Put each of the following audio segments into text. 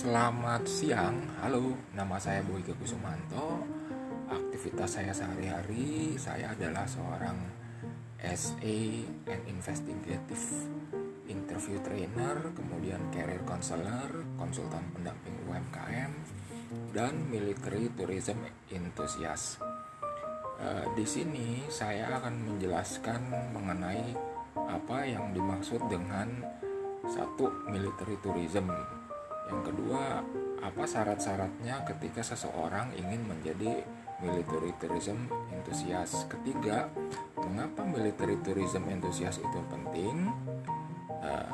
Selamat siang, halo, nama saya Boy Kusumanto. Aktivitas saya sehari-hari, saya adalah seorang SA and Investigative Interview Trainer, kemudian Career Counselor, konsultan pendamping UMKM, dan Military Tourism Enthusiast. Uh, di sini saya akan menjelaskan mengenai apa yang dimaksud dengan satu military tourism yang kedua, apa syarat-syaratnya ketika seseorang ingin menjadi military tourism enthusiast? Ketiga, mengapa military tourism enthusiast itu penting? Uh,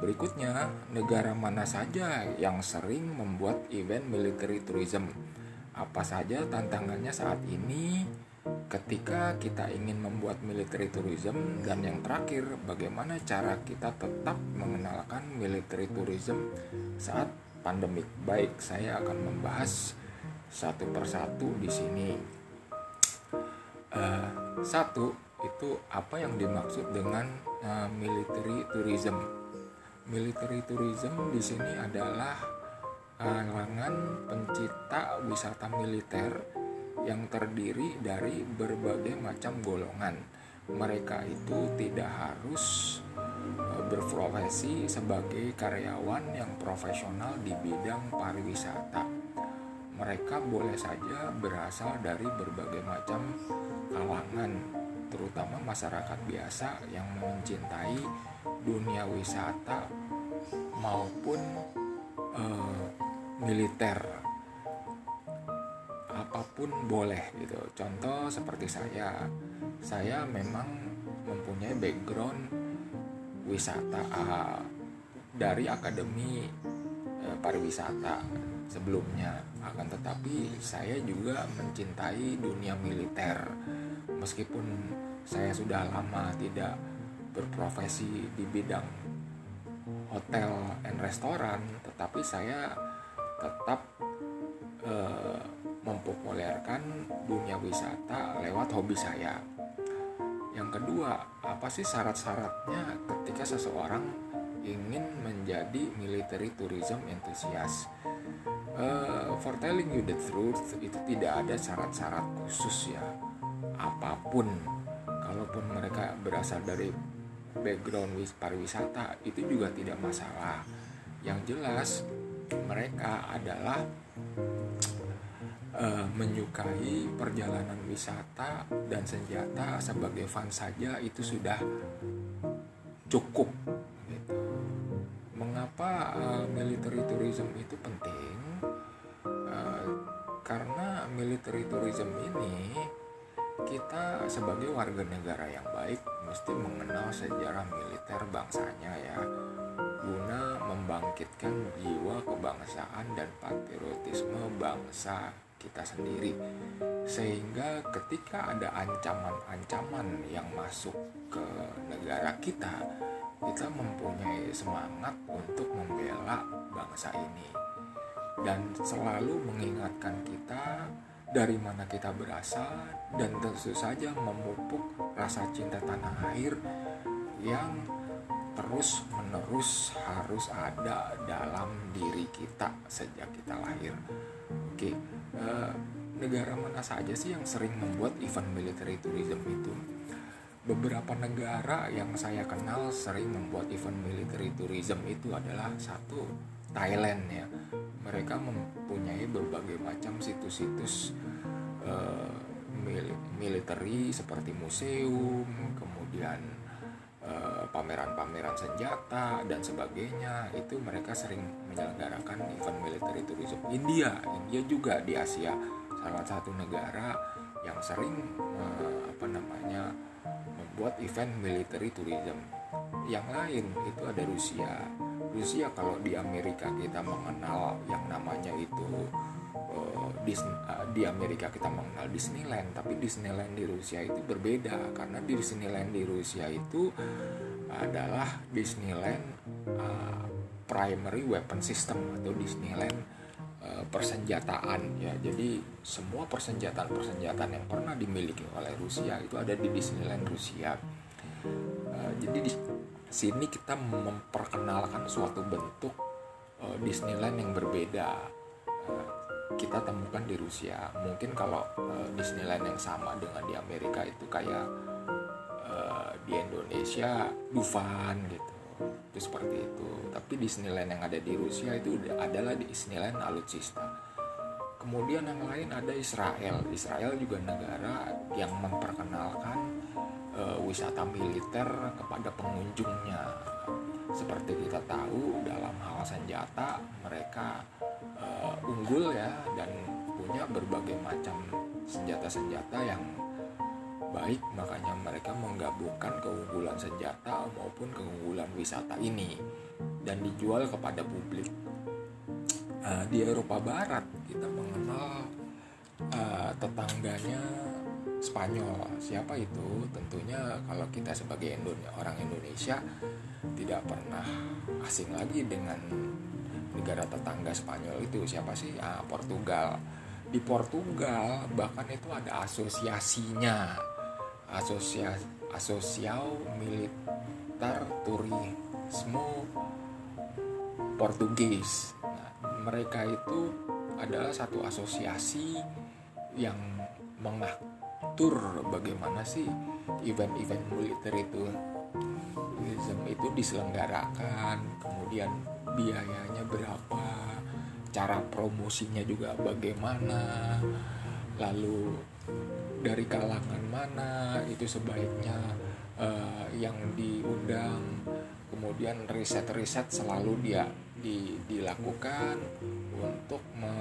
berikutnya, negara mana saja yang sering membuat event military tourism? Apa saja tantangannya saat ini? Ketika kita ingin membuat military tourism dan yang terakhir bagaimana cara kita tetap mengenalkan military tourism saat pandemik. Baik, saya akan membahas satu persatu di sini. Uh, satu itu apa yang dimaksud dengan uh, military tourism. Military tourism di sini adalah kalangan pencipta wisata militer yang terdiri dari berbagai macam golongan. Mereka itu tidak harus e, berprofesi sebagai karyawan yang profesional di bidang pariwisata. Mereka boleh saja berasal dari berbagai macam kalangan, terutama masyarakat biasa yang mencintai dunia wisata maupun uh, militer apa pun boleh gitu. Contoh seperti saya saya memang mempunyai background wisata uh, dari akademi uh, pariwisata sebelumnya. Akan tetapi saya juga mencintai dunia militer. Meskipun saya sudah lama tidak berprofesi di bidang hotel dan restoran tetapi saya tetap uh, mempopulerkan dunia wisata lewat hobi saya. Yang kedua, apa sih syarat-syaratnya ketika seseorang ingin menjadi military tourism enthusiast? Uh, for telling you the truth, itu tidak ada syarat-syarat khusus ya. Apa pun, kalaupun mereka berasal dari background pariwisata, itu juga tidak masalah. Yang jelas, mereka adalah uh, menyukai perjalanan wisata dan senjata sebagai fan saja itu sudah cukup gitu. Mengapa uh, military tourism itu penting? Uh, karena military tourism ini kita sebagai warga negara yang baik mesti mengenal sejarah militer bangsanya ya guna membangkitkan jiwa kebangsaan dan patriotisme bangsa kita sendiri. Sehingga ketika ada ancaman-ancaman yang masuk ke negara kita kita mempunyai semangat untuk membela bangsa ini. Dan selalu mengingatkan kita dari mana kita berasal dan tentu saja memupuk rasa cinta tanah air yang terus menerus harus ada dalam diri kita sejak kita lahir. Oke, uh, negara mana saja sih yang sering membuat event military tourism itu? Beberapa negara yang saya kenal sering membuat event military tourism itu adalah satu Thailand ya. Mereka mempunyai berbagai macam situs-situs uh, military seperti museum, kemudian Eh, pameran-pameran senjata dan sebagainya itu mereka sering menyelenggarakan event military tourism India India juga di Asia salah satu negara yang sering uh, apa namanya membuat event military tourism. Yang lain itu ada Rusia. Rusia kalau di Amerika kita mengenal yang namanya itu uh, di Amerika kita mengenal Disneyland tapi Disneyland di Rusia itu berbeda karena di Disneyland di Rusia itu adalah Disneyland uh, primary weapon system atau Disneyland uh, persenjataan ya. Jadi semua persenjataan persenjataan yang pernah dimiliki oleh Rusia itu ada di Disneyland Rusia. Uh, jadi di sini kita memperkenalkan suatu bentuk uh, Disneyland yang berbeda. Uh, kita temukan di Rusia. Mungkin kalau uh, Disneyland yang sama dengan di Amerika itu kayak uh, di Indonesia Dufan gitu. Itu seperti itu. Tapi Disneyland yang ada di Rusia itu adalah Disneyland Alutsista kemudian yang lain ada Israel. Israel juga negara yang memperkenalkan uh, wisata militer kepada pengunjungnya. Seperti kita tahu dalam hal senjata mereka uh, unggul ya dan punya berbagai macam senjata-senjata yang baik. Makanya mereka menggabungkan keunggulan senjata maupun keunggulan wisata ini dan dijual kepada publik. Uh, di Eropa Barat kita mengenal uh, tetangganya Spanyol. Siapa itu? Tentunya kalau kita sebagai Indonesia, orang Indonesia tidak pernah asing lagi dengan negara tetangga Spanyol itu siapa sih? Ah, Portugal. Di Portugal bahkan itu ada asosiasinya. Asosiasi asosial militer turismo Portugis. Nah, mereka itu adalah satu asosiasi yang mengatur bagaimana sih event-event militer itu. Itu diselenggarakan kemudian biayanya berapa cara promosinya juga bagaimana lalu dari kalangan mana itu sebaiknya uh, yang diundang kemudian riset-riset selalu dia di, dilakukan untuk me,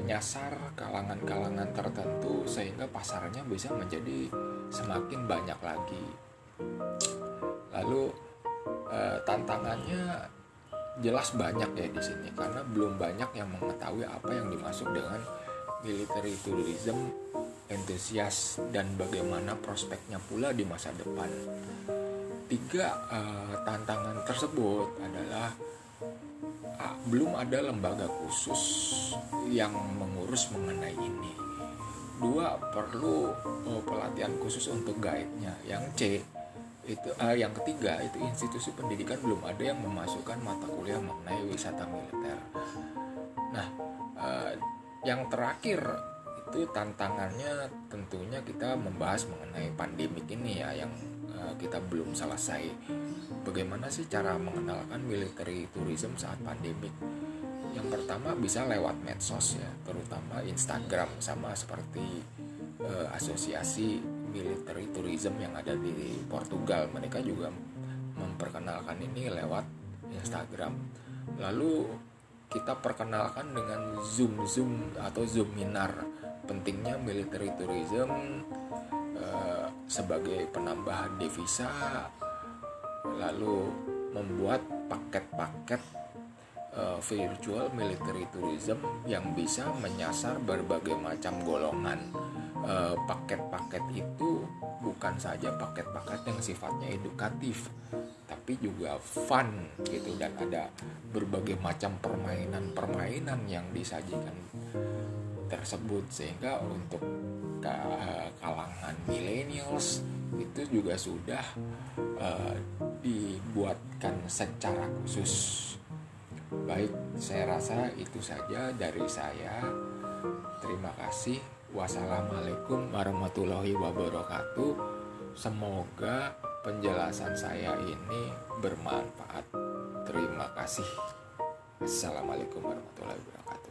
menyasar kalangan-kalangan tertentu sehingga pasarnya bisa menjadi semakin banyak lagi. Lalu eh, tantangannya jelas banyak ya di sini karena belum banyak yang mengetahui apa yang dimaksud dengan military tourism entusias dan bagaimana prospeknya pula di masa depan. Tiga eh, tantangan tersebut adalah belum ada lembaga khusus yang mengurus mengenai ini. Dua perlu oh, pelatihan khusus untuk guide-nya. Yang C itu uh, yang ketiga itu institusi pendidikan belum ada yang memasukkan mata kuliah mengenai wisata militer. Nah, uh, yang terakhir itu tantangannya tentunya kita membahas mengenai pandemik ini ya yang uh, kita belum selesai bagaimana sih cara mengenalkan military tourism saat pandemik yang pertama bisa lewat medsos ya terutama Instagram sama seperti uh, asosiasi military tourism yang ada di Portugal mereka juga memperkenalkan ini lewat Instagram. Lalu kita perkenalkan dengan zoom zoom atau zoominar. Pentingnya military tourism uh, sebagai penambah devisa lalu membuat paket-paket uh, virtual military tourism yang bisa menyasar berbagai macam golongan. Eh, paket-paket uh, itu bukan saja paket-paket yang sifatnya edukatif, tapi juga fun gitu dan ada berbagai macam permainan-permainan yang disajikan tersebut sehingga untuk kalangan millennials itu juga sudah uh, dibuatkan secara khusus. Baik, saya rasa itu saja dari saya. Terima kasih. Wassalamualaikum warahmatullahi wabarakatuh. Semoga penjelasan saya ini bermanfaat. Terima kasih. Assalamualaikum warahmatullahi wabarakatuh.